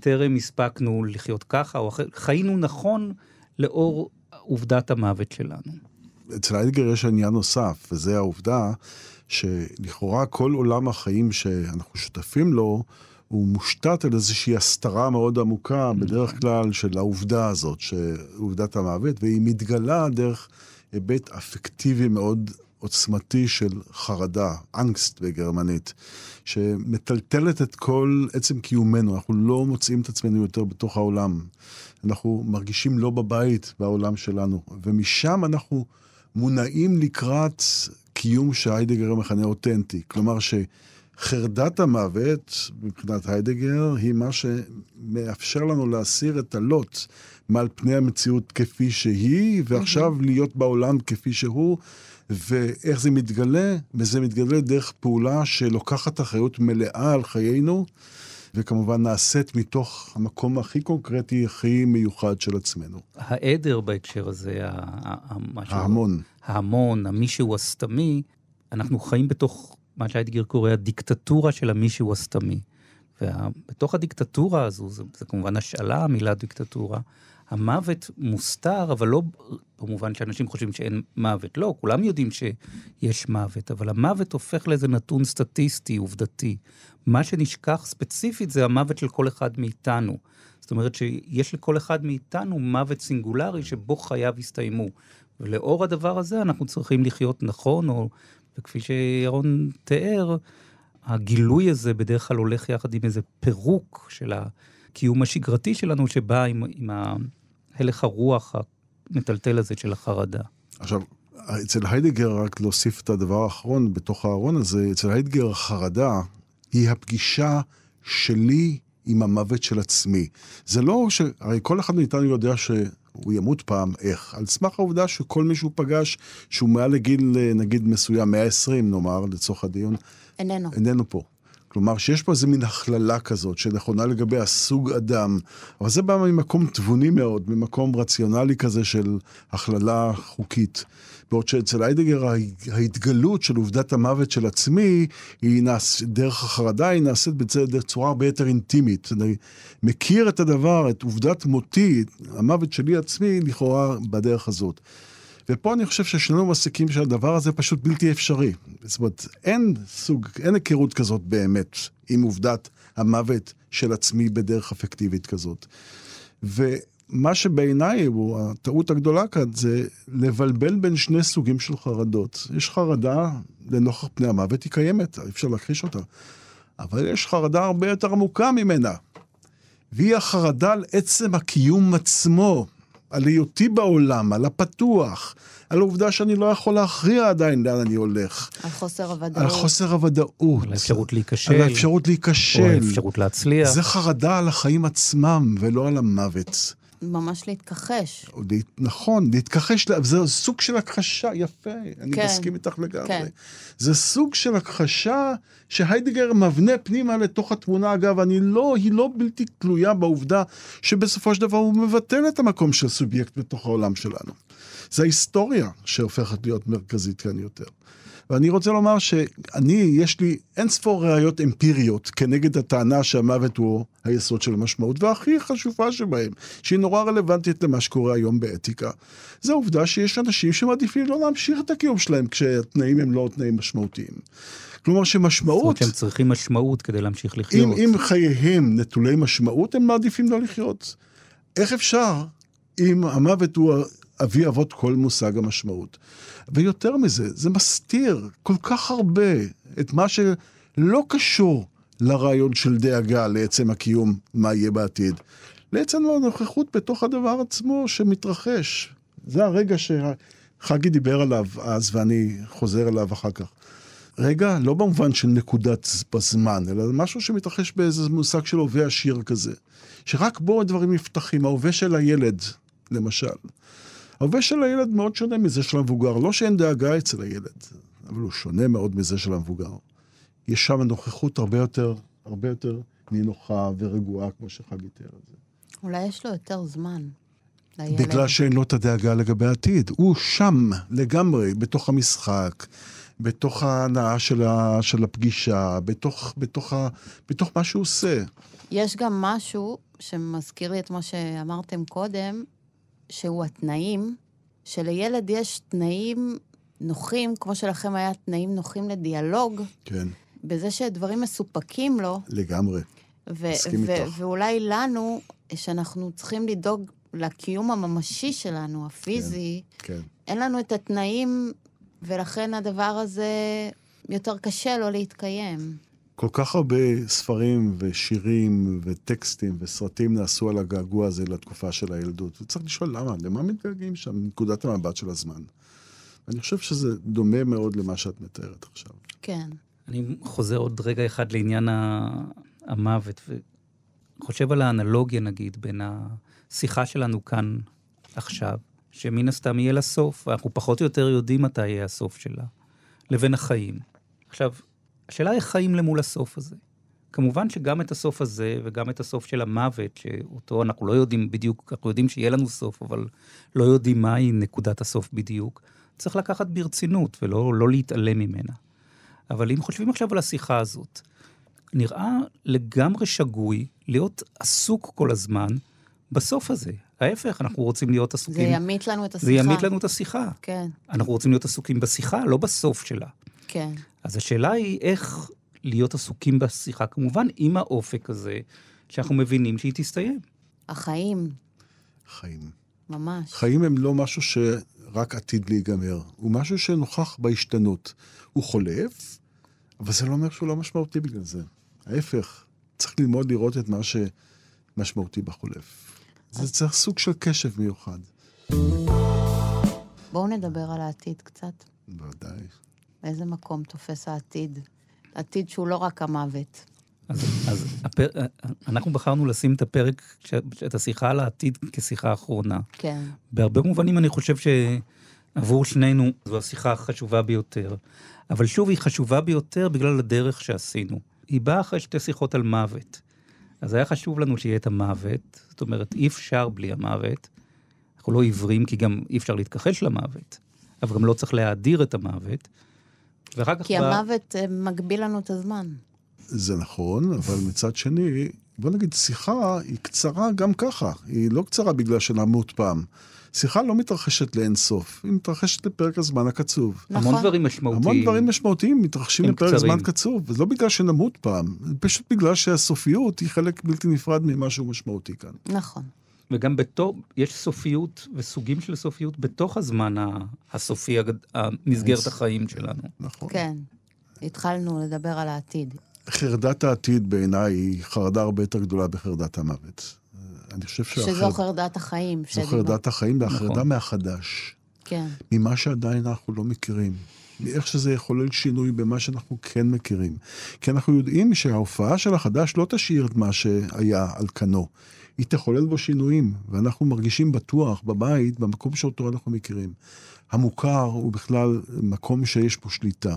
טרם הספקנו לחיות ככה, או אחר, חיינו נכון לאור עובדת המוות שלנו. אצל היידגר יש עניין נוסף, וזה העובדה שלכאורה כל עולם החיים שאנחנו שותפים לו, הוא מושתת על איזושהי הסתרה מאוד עמוקה, בדרך כלל של העובדה הזאת, שעובדת המוות, והיא מתגלה דרך היבט אפקטיבי מאוד עוצמתי של חרדה, אנגסט בגרמנית, שמטלטלת את כל עצם קיומנו, אנחנו לא מוצאים את עצמנו יותר בתוך העולם. אנחנו מרגישים לא בבית בעולם שלנו, ומשם אנחנו מונעים לקראת קיום שהיידגר מכנה אותנטי. כלומר שחרדת המוות, מבחינת היידגר, היא מה שמאפשר לנו להסיר את הלוט מעל פני המציאות כפי שהיא, ועכשיו להיות בעולם כפי שהוא. ואיך זה מתגלה? וזה מתגלה דרך פעולה שלוקחת אחריות מלאה על חיינו, וכמובן נעשית מתוך המקום הכי קונקרטי, הכי מיוחד של עצמנו. העדר בהקשר הזה, ההמון. ההמון, המישהו הסתמי, אנחנו חיים בתוך מה שהיידגר קורא הדיקטטורה של המישהו הסתמי. ובתוך הדיקטטורה הזו, זה, זה כמובן השאלה, המילה דיקטטורה, המוות מוסתר, אבל לא במובן שאנשים חושבים שאין מוות. לא, כולם יודעים שיש מוות, אבל המוות הופך לאיזה נתון סטטיסטי, עובדתי. מה שנשכח ספציפית זה המוות של כל אחד מאיתנו. זאת אומרת שיש לכל אחד מאיתנו מוות סינגולרי שבו חייו הסתיימו. ולאור הדבר הזה אנחנו צריכים לחיות נכון, או, וכפי שירון תיאר, הגילוי הזה בדרך כלל הולך יחד עם איזה פירוק של הקיום השגרתי שלנו, שבא עם, עם הלך הרוח המטלטל הזה של החרדה. עכשיו, אצל היידגר, רק להוסיף את הדבר האחרון בתוך הארון הזה, אצל היידגר החרדה היא הפגישה שלי עם המוות של עצמי. זה לא ש... הרי כל אחד מאיתנו יודע שהוא ימות פעם, איך? על סמך העובדה שכל מי שהוא פגש, שהוא מעל לגיל, נגיד, מסוים, 120 נאמר, לצורך הדיון, איננו. איננו פה. כלומר, שיש פה איזה מין הכללה כזאת, שנכונה לגבי הסוג אדם, אבל זה בא ממקום תבוני מאוד, ממקום רציונלי כזה של הכללה חוקית. בעוד שאצל היידגר ההתגלות של עובדת המוות של עצמי, היא נעש, דרך החרדה היא נעשית בצורה הרבה יותר אינטימית. אני מכיר את הדבר, את עובדת מותי, המוות שלי עצמי, לכאורה בדרך הזאת. ופה אני חושב ששנינו מסיקים שהדבר הזה פשוט בלתי אפשרי. זאת אומרת, אין סוג, אין היכרות כזאת באמת עם עובדת המוות של עצמי בדרך אפקטיבית כזאת. מה שבעיניי הוא הטעות הגדולה כאן, זה לבלבל בין שני סוגים של חרדות. יש חרדה לנוכח פני המוות, היא קיימת, אי אפשר להכחיש אותה. אבל יש חרדה הרבה יותר עמוקה ממנה. והיא החרדה על עצם הקיום עצמו, על היותי בעולם, על הפתוח, על העובדה שאני לא יכול להכריע עדיין לאן אני הולך. על חוסר הוודאות. על חוסר הוודאות. על האפשרות להיכשל. על האפשרות להיכשל. או האפשרות להצליח. זה חרדה על החיים עצמם ולא על המוות. ממש להתכחש. נכון, להתכחש, זה סוג של הכחשה, יפה, אני כן, מסכים איתך לגמרי. כן. זה סוג של הכחשה שהיידגר מבנה פנימה לתוך התמונה. אגב, אני לא, היא לא בלתי תלויה בעובדה שבסופו של דבר הוא מבטל את המקום של סובייקט בתוך העולם שלנו. זה ההיסטוריה שהופכת להיות מרכזית כאן יותר. ואני רוצה לומר שאני, יש לי אין ספור ראיות אמפיריות כנגד הטענה שהמוות הוא היסוד של המשמעות, והכי חשובה שבהם, שהיא נורא רלוונטית למה שקורה היום באתיקה, זה העובדה שיש אנשים שמעדיפים לא להמשיך את הקיום שלהם כשהתנאים הם לא תנאים משמעותיים. כלומר שמשמעות... זאת אומרת שהם צריכים משמעות כדי להמשיך לחיות. אם, אם חייהם נטולי משמעות, הם מעדיפים לא לחיות. איך אפשר אם המוות הוא אבי אבות כל מושג המשמעות? ויותר מזה, זה מסתיר כל כך הרבה את מה שלא קשור לרעיון של דאגה לעצם הקיום, מה יהיה בעתיד. לעצם הנוכחות בתוך הדבר עצמו שמתרחש. זה הרגע שחגי דיבר עליו אז, ואני חוזר אליו אחר כך. רגע, לא במובן של נקודת בזמן, אלא משהו שמתרחש באיזה מושג של הווה עשיר כזה. שרק בו הדברים נפתחים, ההווה של הילד, למשל. ההווה של הילד מאוד שונה מזה של המבוגר. לא שאין דאגה אצל הילד, אבל הוא שונה מאוד מזה של המבוגר. יש שם נוכחות הרבה יותר, הרבה יותר נינוחה ורגועה, כמו שחגי תיאר את זה. אולי יש לו יותר זמן. לילד. בגלל שאין לו את הדאגה לגבי העתיד. הוא שם לגמרי, בתוך המשחק, בתוך ההנאה של, ה, של הפגישה, בתוך, בתוך, ה, בתוך מה שהוא עושה. יש גם משהו שמזכיר לי את מה שאמרתם קודם, שהוא התנאים, שלילד יש תנאים נוחים, כמו שלכם היה תנאים נוחים לדיאלוג, כן. בזה שדברים מסופקים לו. לגמרי. ו- מסכים ו- איתך. ואולי לנו, שאנחנו צריכים לדאוג לקיום הממשי שלנו, הפיזי, כן. אין לנו את התנאים, ולכן הדבר הזה יותר קשה לו להתקיים. כל כך הרבה ספרים ושירים וטקסטים וסרטים נעשו על הגעגוע הזה לתקופה של הילדות. וצריך לשאול למה, למה מתגעגעים שם, מנקודת המבט של הזמן. אני חושב שזה דומה מאוד למה שאת מתארת עכשיו. כן. אני חוזר עוד רגע אחד לעניין המוות, וחושב על האנלוגיה, נגיד, בין השיחה שלנו כאן עכשיו, שמן הסתם יהיה לה סוף, ואנחנו פחות או יותר יודעים מתי יהיה הסוף שלה, לבין החיים. עכשיו, השאלה היא חיים למול הסוף הזה. כמובן שגם את הסוף הזה וגם את הסוף של המוות, שאותו אנחנו לא יודעים בדיוק, אנחנו יודעים שיהיה לנו סוף, אבל לא יודעים מהי נקודת הסוף בדיוק, צריך לקחת ברצינות ולא לא להתעלם ממנה. אבל אם חושבים עכשיו על השיחה הזאת, נראה לגמרי שגוי להיות עסוק כל הזמן בסוף הזה. ההפך, אנחנו רוצים להיות זה עסוקים... ימית לנו את השיחה. זה ימית לנו את השיחה. כן, אנחנו רוצים להיות עסוקים בשיחה, לא בסוף שלה. כן. אז השאלה היא איך להיות עסוקים בשיחה, כמובן עם האופק הזה, שאנחנו מבינים שהיא תסתיים. החיים, חיים. ממש. חיים הם לא משהו שרק עתיד להיגמר, הוא משהו שנוכח בהשתנות. הוא חולף, אבל זה לא אומר שהוא לא משמעותי בגלל זה. ההפך, צריך ללמוד לראות את מה שמשמעותי בחולף. זה צריך סוג של קשב מיוחד. בואו נדבר על העתיד קצת. בוודאי. באיזה מקום תופס העתיד? עתיד שהוא לא רק המוות. אז, אז הפר... אנחנו בחרנו לשים את הפרק, את השיחה על העתיד כשיחה אחרונה. כן. בהרבה מובנים אני חושב שעבור שנינו זו השיחה החשובה ביותר. אבל שוב, היא חשובה ביותר בגלל הדרך שעשינו. היא באה אחרי שתי שיחות על מוות. אז היה חשוב לנו שיהיה את המוות, זאת אומרת, אי אפשר בלי המוות. אנחנו לא עיוורים, כי גם אי אפשר להתכחש למוות, אבל גם לא צריך להאדיר את המוות. ואחר כך כי בא- המוות אה, מגביל לנו את הזמן. זה נכון, אבל מצד שני, בוא נגיד, שיחה היא קצרה גם ככה. היא לא קצרה בגלל שנמות פעם. שיחה לא מתרחשת לאין סוף, היא מתרחשת לפרק הזמן הקצוב. המון נכון. דברים משמעותיים. המון דברים משמעותיים מתרחשים לפרק קצרים. זמן קצוב, וזה לא בגלל שנמות פעם, פשוט בגלל שהסופיות היא חלק בלתי נפרד ממשהו משמעותי כאן. נכון. וגם בתור, יש סופיות וסוגים של סופיות בתוך הזמן הסופי, המסגרת החיים שלנו. נכון. כן. התחלנו לדבר על העתיד. חרדת העתיד בעיניי היא חרדה הרבה יותר גדולה בחרדת המוות. אני חושב שזו שהחרד- חרדת החיים. זו שדיבר- חרדת החיים והחרדה נכון. מהחדש. כן. ממה שעדיין אנחנו לא מכירים. מאיך שזה יחולל שינוי במה שאנחנו כן מכירים. כי אנחנו יודעים שההופעה של החדש לא תשאיר את מה שהיה על כנו. היא תחולל בו שינויים, ואנחנו מרגישים בטוח בבית, במקום שאותו אנחנו מכירים. המוכר הוא בכלל מקום שיש בו שליטה,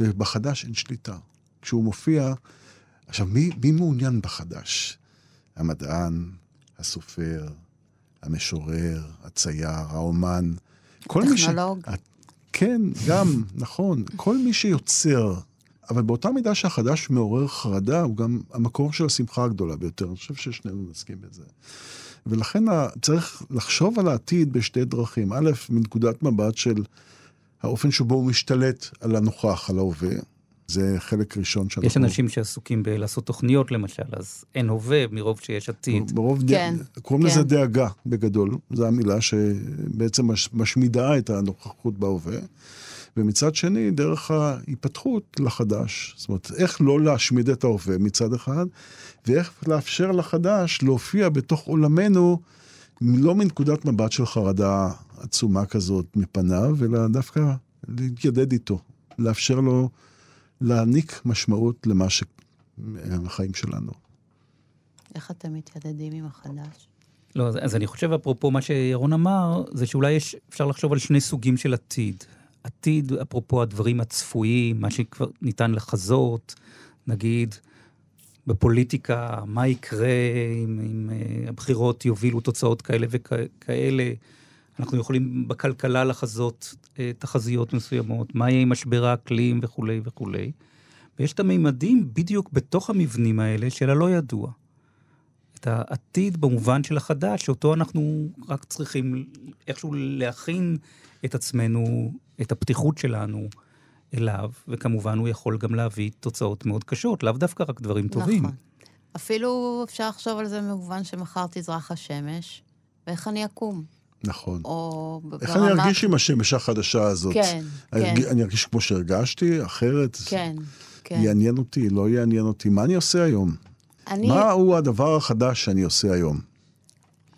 ובחדש אין שליטה. כשהוא מופיע, עכשיו, מי, מי מעוניין בחדש? המדען, הסופר, המשורר, הצייר, האומן. כל מי ש... כן, גם, נכון. כל מי שיוצר, אבל באותה מידה שהחדש מעורר חרדה, הוא גם המקור של השמחה הגדולה ביותר. אני חושב ששנינו נסכים בזה. ולכן צריך לחשוב על העתיד בשתי דרכים. א', מנקודת מבט של האופן שבו הוא משתלט על הנוכח, על ההווה. זה חלק ראשון שאנחנו... יש אנשים שעסוקים בלעשות תוכניות למשל, אז אין הווה מרוב שיש עתיד. ברוב כן, ד... קוראים כן. לזה דאגה בגדול, זו המילה שבעצם מש... משמידה את הנוכחות בהווה. ומצד שני, דרך ההיפתחות לחדש. זאת אומרת, איך לא להשמיד את ההווה מצד אחד, ואיך לאפשר לחדש להופיע בתוך עולמנו, לא מנקודת מבט של חרדה עצומה כזאת מפניו, אלא דווקא להתיידד איתו, לאפשר לו להעניק משמעות למה שהחיים שלנו. איך אתם מתיידדים עם החדש? לא, אז, אז אני חושב, אפרופו מה שירון אמר, זה שאולי יש, אפשר לחשוב על שני סוגים של עתיד. עתיד, אפרופו הדברים הצפויים, מה שכבר ניתן לחזות, נגיד, בפוליטיקה, מה יקרה אם, אם uh, הבחירות יובילו תוצאות כאלה וכאלה. אנחנו יכולים בכלכלה לחזות uh, תחזיות מסוימות, מה יהיה עם משבר האקלים וכולי וכולי. ויש את המימדים בדיוק בתוך המבנים האלה של הלא ידוע. את העתיד במובן של החדש, שאותו אנחנו רק צריכים איכשהו להכין את עצמנו, את הפתיחות שלנו אליו, וכמובן הוא יכול גם להביא תוצאות מאוד קשות, לאו דווקא רק דברים טובים. נכון. אפילו אפשר לחשוב על זה במובן שמחר תזרח השמש, ואיך אני אקום. נכון. או איך ברמה- אני ארגיש עם השמש החדשה הזאת? כן, אני כן. אני ארגיש כמו שהרגשתי, אחרת? כן, כן. יעניין אותי, לא יעניין אותי. מה אני עושה היום? אני... מה הוא הדבר החדש שאני עושה היום?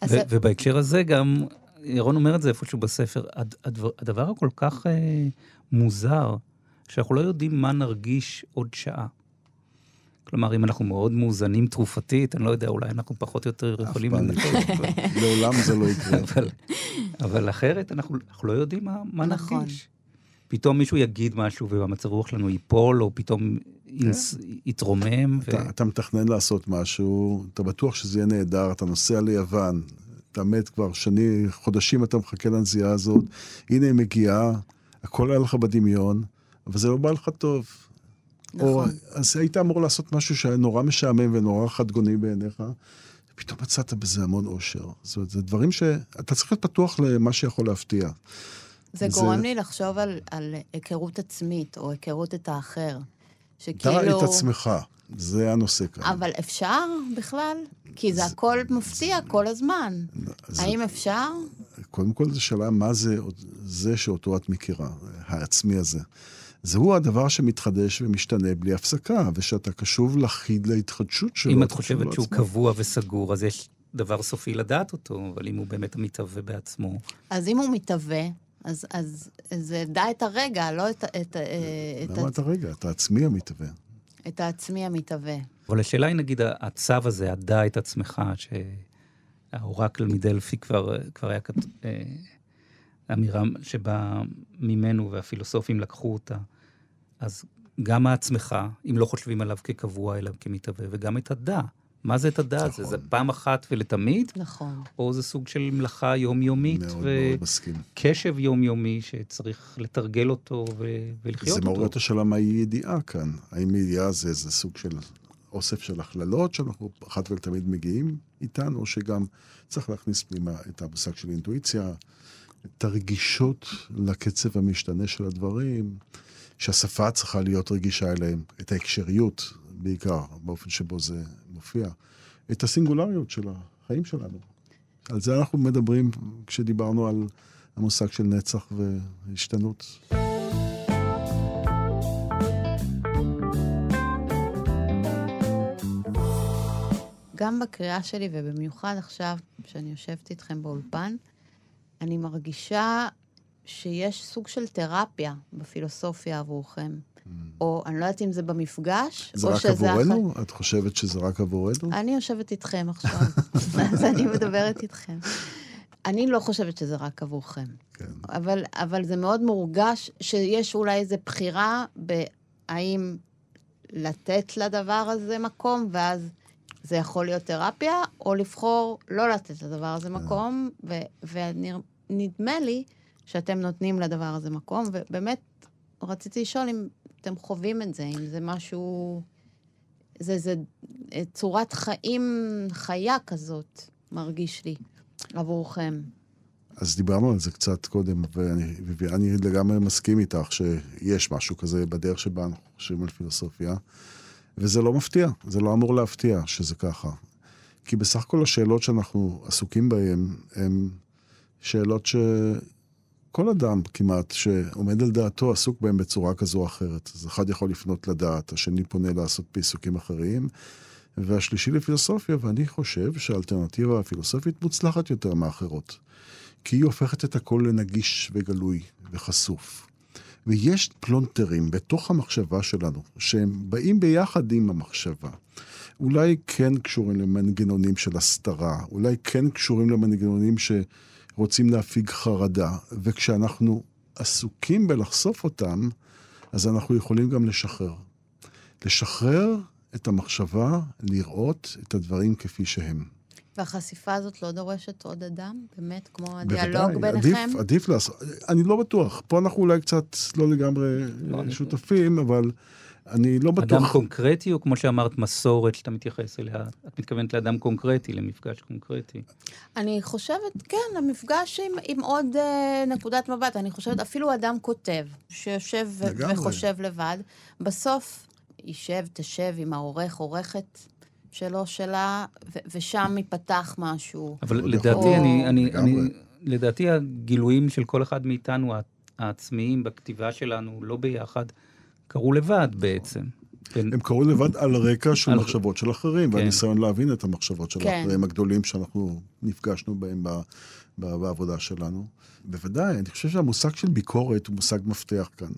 אז ובהקשר הזה גם, ירון אומר את זה איפשהו בספר, הד- הדבר, הדבר הכל כך אה, מוזר, שאנחנו לא יודעים מה נרגיש עוד שעה. כלומר, אם אנחנו מאוד מאוזנים תרופתית, אני לא יודע, אולי אנחנו פחות או יותר אף יכולים... פעם לנתק, לא. לעולם זה לא יקרה. אבל, אבל אחרת, אנחנו, אנחנו לא יודעים מה, מה נכון. נרגיש. פתאום מישהו יגיד משהו והמצב רוח שלנו ייפול, או פתאום ינס, יתרומם. ו... אתה, אתה מתכנן לעשות משהו, אתה בטוח שזה יהיה נהדר, אתה נוסע ליוון, אתה מת כבר שני, חודשים אתה מחכה לנסיעה הזאת, הנה היא מגיעה, הכל היה לך בדמיון, אבל זה לא בא לך טוב. או, נכון. אז היית אמור לעשות משהו שהיה נורא משעמם ונורא חדגוני בעיניך, ופתאום מצאת בזה המון אושר. זאת אומרת, זה דברים שאתה צריך להיות פתוח למה שיכול להפתיע. זה זה- גורם לי לחשוב על, על היכרות עצמית, או היכרות את האחר. דע שכאילו... את עצמך, זה הנושא כאן. אבל אפשר בכלל? כי זה הכל מפתיע כל הזמן. אז- האם אפשר? קודם כל, זו שאלה מה זה זה שאותו את מכירה, העצמי הזה. זהו הדבר שמתחדש ומשתנה בלי הפסקה, ושאתה קשוב לחיד להתחדשות שלו. אם את חושבת שהוא לעצמך. קבוע וסגור, אז יש דבר סופי לדעת אותו, אבל אם הוא באמת מתהווה בעצמו. אז אם הוא מתהווה, אז, אז, אז דע את הרגע, לא את, את, אה, את, למה אתה רגע? אתה עצמי המתהווה. את העצמי המתהווה. אבל השאלה היא, נגיד, הצו הזה, הדע את עצמך, שהאורקל מדלפי כבר, כבר היה כתוב, אה, אמירה שבאה ממנו, והפילוסופים לקחו אותה. אז גם העצמך, אם לא חושבים עליו כקבוע, אלא כמתהווה, וגם את הדע. מה זה את הדע הזה? נכון. זה פעם אחת ולתמיד, נכון. או זה סוג של מלאכה יומיומית, מאוד ו- מאוד מסכים. קשב יומיומי שצריך לתרגל אותו ו- ולחיות זה אותו. מעורר את השאלה מהי ידיעה כאן. האם ידיעה זה איזה סוג של אוסף של הכללות שאנחנו אחת ולתמיד מגיעים איתן, או שגם צריך להכניס פנימה את המושג של אינטואיציה, את הרגישות לקצב המשתנה של הדברים, שהשפה צריכה להיות רגישה אליהם, את ההקשריות בעיקר, באופן שבו זה מופיע, את הסינגולריות של החיים שלנו. על זה אנחנו מדברים כשדיברנו על המושג של נצח והשתנות. גם בקריאה שלי, ובמיוחד עכשיו, כשאני יושבת איתכם באולפן, אני מרגישה שיש סוג של תרפיה בפילוסופיה עבורכם. Mm. או אני לא יודעת אם זה במפגש, זה או רק שזה... עבורנו? את חושבת שזה רק עבורנו? אני יושבת איתכם עכשיו, אז אני מדברת איתכם. אני לא חושבת שזה רק עבורכם. כן. אבל, אבל זה מאוד מורגש שיש אולי איזו בחירה בהאם לתת לדבר הזה מקום, ואז זה יכול להיות תרפיה, או לבחור לא לתת לדבר הזה מקום, ונדמה לי שאתם נותנים לדבר הזה מקום, ובאמת רציתי לשאול אם אתם חווים את זה, אם זה משהו... זה, זה צורת חיים חיה כזאת, מרגיש לי, עבורכם. אז דיברנו על זה קצת קודם, ואני, ואני לגמרי מסכים איתך שיש משהו כזה בדרך שבה אנחנו חושבים על פילוסופיה, וזה לא מפתיע, זה לא אמור להפתיע שזה ככה. כי בסך הכל השאלות שאנחנו עסוקים בהן הן שאלות שכל אדם כמעט שעומד על דעתו עסוק בהן בצורה כזו או אחרת. אז אחד יכול לפנות לדעת, השני פונה לעשות בעיסוקים אחרים, והשלישי לפילוסופיה, ואני חושב שהאלטרנטיבה הפילוסופית מוצלחת יותר מאחרות. כי היא הופכת את הכל לנגיש וגלוי וחשוף. ויש פלונטרים בתוך המחשבה שלנו, שהם באים ביחד עם המחשבה. אולי כן קשורים למנגנונים של הסתרה, אולי כן קשורים למנגנונים שרוצים להפיג חרדה, וכשאנחנו עסוקים בלחשוף אותם, אז אנחנו יכולים גם לשחרר. לשחרר את המחשבה, לראות את הדברים כפי שהם. והחשיפה הזאת לא דורשת עוד אדם? באמת, כמו הדיאלוג בוודאי, ביניכם? עדיף, עדיף לעשות. אני לא בטוח. פה אנחנו אולי קצת לא לגמרי לא שותפים. אבל אני לא בטוח. אדם קונקרטי, או כמו שאמרת, מסורת שאתה מתייחס אליה? את מתכוונת לאדם קונקרטי, למפגש קונקרטי. אני חושבת, כן, המפגש עם, עם עוד uh, נקודת מבט. אני חושבת, אפילו אדם כותב, שיושב לגמרי. וחושב לבד, בסוף יישב, תשב עם העורך, עורכת. שלו, שלה, ו- ושם ייפתח משהו. אבל לדעתי, או... אני, אני, אני, לדעתי הגילויים של כל אחד מאיתנו, העצמיים בכתיבה שלנו, לא ביחד, קרו לבד בעצם. כן. הם קרו לבד על רקע של על... מחשבות של אחרים, כן. והניסיון להבין את המחשבות של כן. האחרים הגדולים שאנחנו נפגשנו בהם ב, ב, בעבודה שלנו. בוודאי, אני חושב שהמושג של ביקורת הוא מושג מפתח כאן.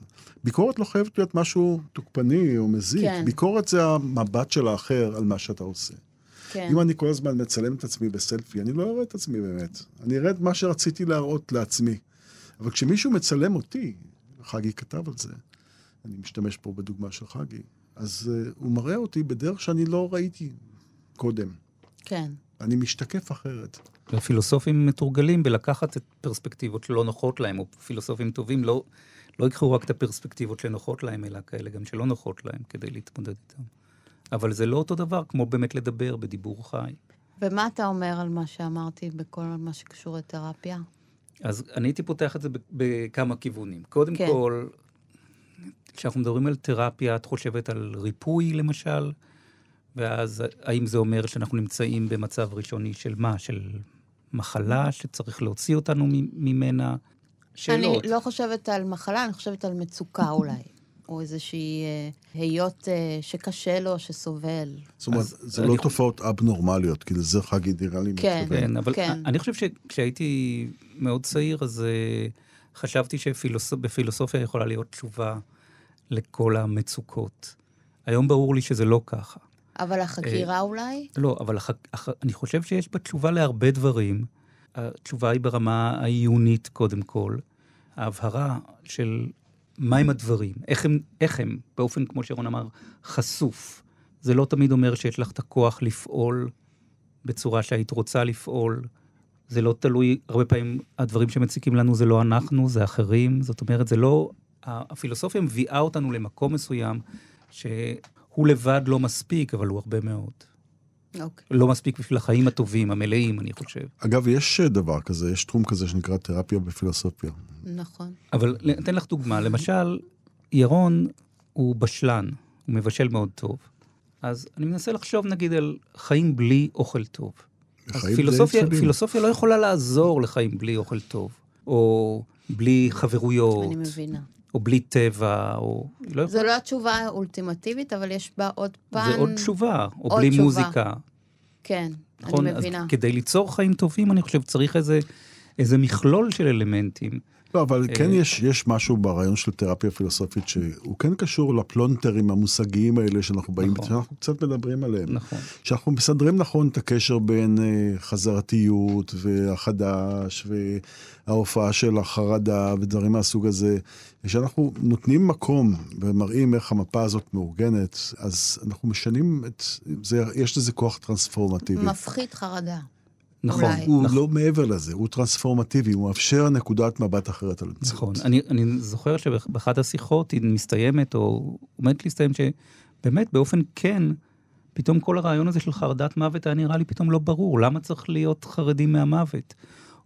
ביקורת לא חייבת להיות משהו תוקפני או מזיק. כן. ביקורת זה המבט של האחר על מה שאתה עושה. כן. אם אני כל הזמן מצלם את עצמי בסלפי, אני לא אראה את עצמי באמת. אני אראה את מה שרציתי להראות לעצמי. אבל כשמישהו מצלם אותי, חגי כתב על זה, אני משתמש פה בדוגמה של חגי, אז uh, הוא מראה אותי בדרך שאני לא ראיתי קודם. כן. אני משתקף אחרת. ופילוסופים מתורגלים בלקחת את פרספקטיבות שלא נוחות להם, או פילוסופים טובים לא, לא ייקחו רק את הפרספקטיבות שנוחות להם, אלא כאלה גם שלא נוחות להם כדי להתמודד איתם. אבל זה לא אותו דבר כמו באמת לדבר בדיבור חי. ומה אתה אומר על מה שאמרתי בכל מה שקשור לתרפיה? אז אני הייתי פותח את זה בכמה כיוונים. קודם כן. כל, כשאנחנו מדברים על תרפיה, את חושבת על ריפוי למשל, ואז האם זה אומר שאנחנו נמצאים במצב ראשוני של מה? של מחלה שצריך להוציא אותנו ממנה? שאלות. אני לא חושבת על מחלה, אני חושבת על מצוקה אולי. או איזושהי אה, היות אה, שקשה לו, שסובל. זאת אומרת, זה לא תופעות אבנורמליות, כי לזה חגי נראה לי כן, מתכוון. כן, אבל כן. אני חושב שכשהייתי מאוד צעיר, אז אה, חשבתי שבפילוסופיה יכולה להיות תשובה לכל המצוקות. היום ברור לי שזה לא ככה. אבל החקירה אולי? לא, אבל הח... הח... אני חושב שיש בה תשובה להרבה דברים. התשובה היא ברמה העיונית, קודם כל. ההבהרה של מהם הדברים, איך הם, איך הם, באופן, כמו שרון אמר, חשוף. זה לא תמיד אומר שיש לך את הכוח לפעול בצורה שהיית רוצה לפעול. זה לא תלוי, הרבה פעמים הדברים שמציקים לנו זה לא אנחנו, זה אחרים. זאת אומרת, זה לא... הפילוסופיה מביאה אותנו למקום מסוים, שהוא לבד לא מספיק, אבל הוא הרבה מאוד. Okay. אוקיי. לא מספיק בשביל החיים הטובים, המלאים, אני חושב. אגב, יש דבר כזה, יש תחום כזה שנקרא תרפיה בפילוסופיה. נכון. אבל אתן לך דוגמה. למשל, ירון הוא בשלן, הוא מבשל מאוד טוב. אז אני מנסה לחשוב, נגיד, על חיים בלי אוכל טוב. אז פילוסופיה. פילוסופיה לא יכולה לעזור לחיים בלי אוכל טוב, או בלי חברויות, אני מבינה. או בלי טבע, או... לא זו לא התשובה האולטימטיבית, אבל יש בה עוד פן... זה עוד תשובה, או עוד בלי תשובה. מוזיקה. כן, נכון? אני מבינה. כדי ליצור חיים טובים, אני חושב, צריך איזה, איזה מכלול של אלמנטים. לא, אבל כן אה, יש, יש משהו ברעיון של תרפיה פילוסופית שהוא כן קשור לפלונטרים המושגיים האלה שאנחנו באים, נכון. שאנחנו קצת מדברים עליהם. נכון. שאנחנו מסדרים נכון את הקשר בין אה, חזרתיות והחדש וההופעה של החרדה ודברים מהסוג הזה. כשאנחנו נותנים מקום ומראים איך המפה הזאת מאורגנת, אז אנחנו משנים את... זה, יש לזה כוח טרנספורמטיבי. מפחית חרדה. נכון, אולי. הוא נכון. לא מעבר לזה, הוא טרנספורמטיבי, הוא מאפשר נקודת מבט אחרת על המציאות. נכון. אני, אני זוכר שבאחת השיחות היא מסתיימת, או עומדת להסתיים, שבאמת, באופן כן, פתאום כל הרעיון הזה של חרדת מוות היה נראה לי פתאום לא ברור. למה צריך להיות חרדים מהמוות?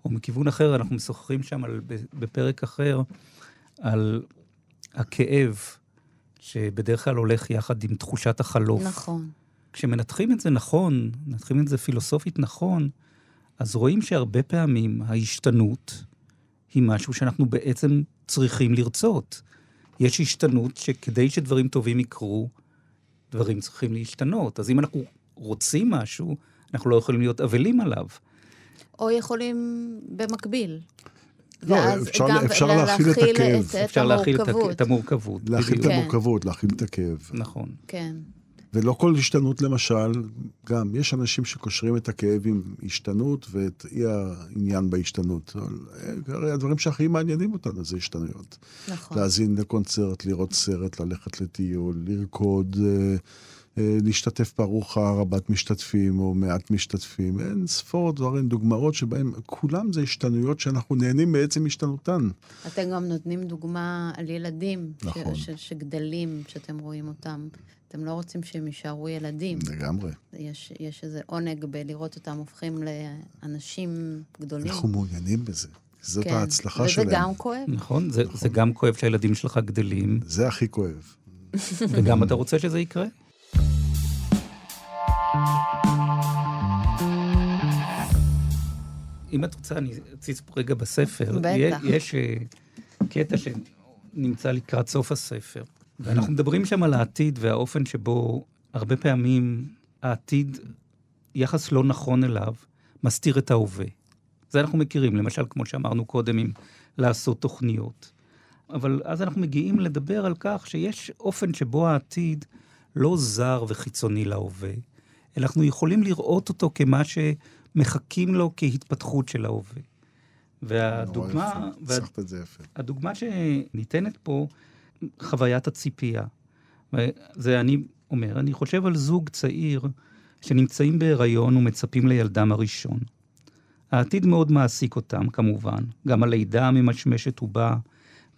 או מכיוון אחר, אנחנו משוחחים שם על, בפרק אחר, על הכאב, שבדרך כלל הולך יחד עם תחושת החלוף. נכון. כשמנתחים את זה נכון, מנתחים את זה פילוסופית נכון, אז רואים שהרבה פעמים ההשתנות היא משהו שאנחנו בעצם צריכים לרצות. יש השתנות שכדי שדברים טובים יקרו, דברים צריכים להשתנות. אז אם אנחנו רוצים משהו, אנחנו לא יכולים להיות אבלים עליו. או יכולים במקביל. לא, אפשר- גם אפשר לה- להכיל את הכאב. את, אפשר להכיל את, המורכבות. להכיל את. המורכבות, להכיל את הכאב. נכון. כן. ולא כל השתנות, למשל, גם יש אנשים שקושרים את הכאב עם השתנות ואת אי העניין בהשתנות. אה, הרי הדברים שהכי מעניינים אותנו זה השתנויות. נכון. להאזין לקונצרט, לראות סרט, ללכת לטיול, לרקוד, אה, אה, להשתתף בארוחה רבת משתתפים או מעט משתתפים. אין ספור דברים, דוגמאות שבהם כולם זה השתנויות שאנחנו נהנים מעצם השתנותן. אתם גם נותנים דוגמה על ילדים ש- נכון. ש- שגדלים, שאתם רואים אותם. אתם לא רוצים שהם יישארו ילדים. לגמרי. יש, יש איזה עונג בלראות אותם הופכים לאנשים גדולים. אנחנו מעוניינים בזה. זאת כן. ההצלחה וזה שלהם. גם כואב. נכון, זה, זה גם כואב שהילדים שלך גדלים, זה הכי כואב. וגם אתה רוצה שזה יקרה. אם את רוצה, אני אציץ פה רגע בספר. בטח. יש אה, קטע שנמצא לקראת סוף הספר, ואנחנו מדברים שם על העתיד והאופן שבו הרבה פעמים העתיד, יחס לא נכון אליו, מסתיר את ההווה. זה אנחנו מכירים, למשל, כמו שאמרנו קודם, עם לעשות תוכניות. אבל אז אנחנו מגיעים לדבר על כך שיש אופן שבו העתיד לא זר וחיצוני להווה, אלא אנחנו יכולים לראות אותו כמה שמחכים לו כהתפתחות של ההווה. והדוגמה, ניסחת את זה יפה. הדוגמה שניתנת פה, חוויית הציפייה. זה אני אומר, אני חושב על זוג צעיר שנמצאים בהיריון ומצפים לילדם הראשון. העתיד מאוד מעסיק אותם, כמובן, גם הלידה הממשמשת ובאה,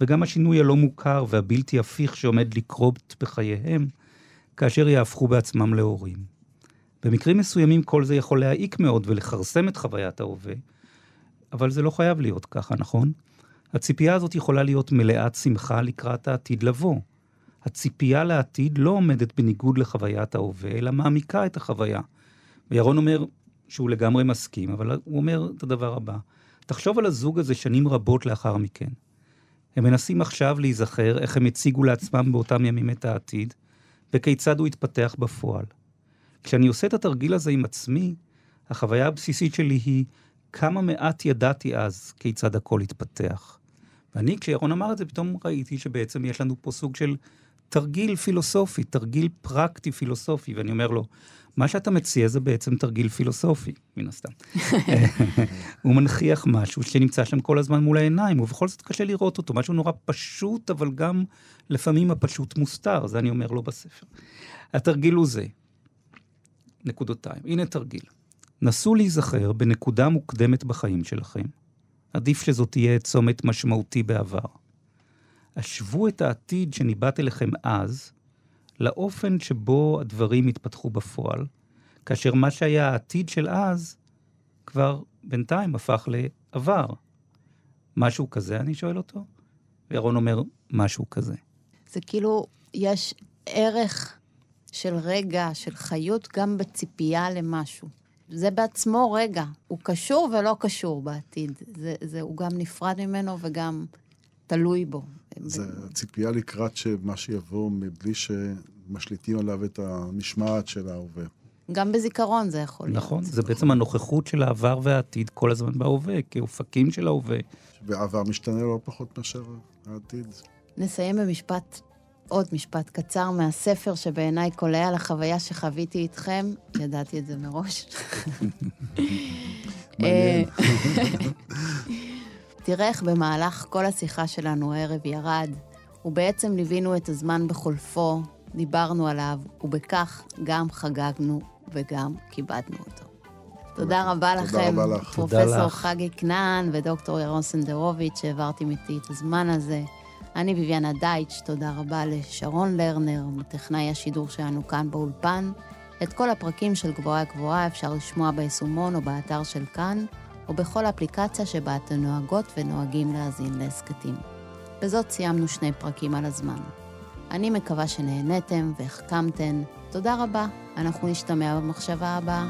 וגם השינוי הלא מוכר והבלתי הפיך שעומד לקרות בחייהם, כאשר יהפכו בעצמם להורים. במקרים מסוימים כל זה יכול להעיק מאוד ולכרסם את חוויית ההווה, אבל זה לא חייב להיות ככה, נכון? הציפייה הזאת יכולה להיות מלאת שמחה לקראת העתיד לבוא. הציפייה לעתיד לא עומדת בניגוד לחוויית ההווה, אלא מעמיקה את החוויה. וירון אומר שהוא לגמרי מסכים, אבל הוא אומר את הדבר הבא: תחשוב על הזוג הזה שנים רבות לאחר מכן. הם מנסים עכשיו להיזכר איך הם הציגו לעצמם באותם ימים את העתיד, וכיצד הוא התפתח בפועל. כשאני עושה את התרגיל הזה עם עצמי, החוויה הבסיסית שלי היא כמה מעט ידעתי אז כיצד הכל התפתח. ואני, כשירון אמר את זה, פתאום ראיתי שבעצם יש לנו פה סוג של תרגיל פילוסופי, תרגיל פרקטי פילוסופי, ואני אומר לו, מה שאתה מציע זה בעצם תרגיל פילוסופי, מן הסתם. הוא מנכיח משהו שנמצא שם כל הזמן מול העיניים, ובכל זאת קשה לראות אותו, משהו נורא פשוט, אבל גם לפעמים הפשוט מוסתר, זה אני אומר לו בספר. התרגיל הוא זה, נקודותיים. הנה תרגיל. נסו להיזכר בנקודה מוקדמת בחיים שלכם. עדיף שזאת תהיה צומת משמעותי בעבר. השוו את העתיד שניבט אליכם אז, לאופן שבו הדברים התפתחו בפועל, כאשר מה שהיה העתיד של אז, כבר בינתיים הפך לעבר. משהו כזה, אני שואל אותו? וירון אומר, משהו כזה. זה כאילו, יש ערך של רגע, של חיות, גם בציפייה למשהו. זה בעצמו רגע. הוא קשור ולא קשור בעתיד. זה, זה, הוא גם נפרד ממנו וגם תלוי בו. זה ציפייה לקראת שמה שיבוא מבלי שמשליטים עליו את המשמעת של ההווה. גם בזיכרון זה יכול להיות. נכון, זה בעצם הנוכחות של העבר והעתיד כל הזמן בהווה, כאופקים של ההווה. והעבר משתנה לא פחות מאשר העתיד. נסיים במשפט, עוד משפט קצר מהספר שבעיניי קולע לחוויה שחוויתי איתכם. ידעתי את זה מראש. מעניין. תראה איך במהלך כל השיחה שלנו הערב ירד, ובעצם ליווינו את הזמן בחולפו, דיברנו עליו, ובכך גם חגגנו וגם כיבדנו אותו. תודה רבה לכם, פרופסור. חגי כנען ודוקטור ירון סנדרוביץ', שהעברתם איתי את הזמן הזה. אני ביביאנה דייטש, תודה רבה לשרון לרנר, טכנאי השידור שלנו כאן באולפן. את כל הפרקים של גבוהה גבוהה אפשר לשמוע ביישומון או באתר של כאן, או בכל אפליקציה שבה אתם נוהגות ונוהגים להאזין להסכתים. בזאת סיימנו שני פרקים על הזמן. אני מקווה שנהניתם והחכמתן. תודה רבה, אנחנו נשתמע במחשבה הבאה.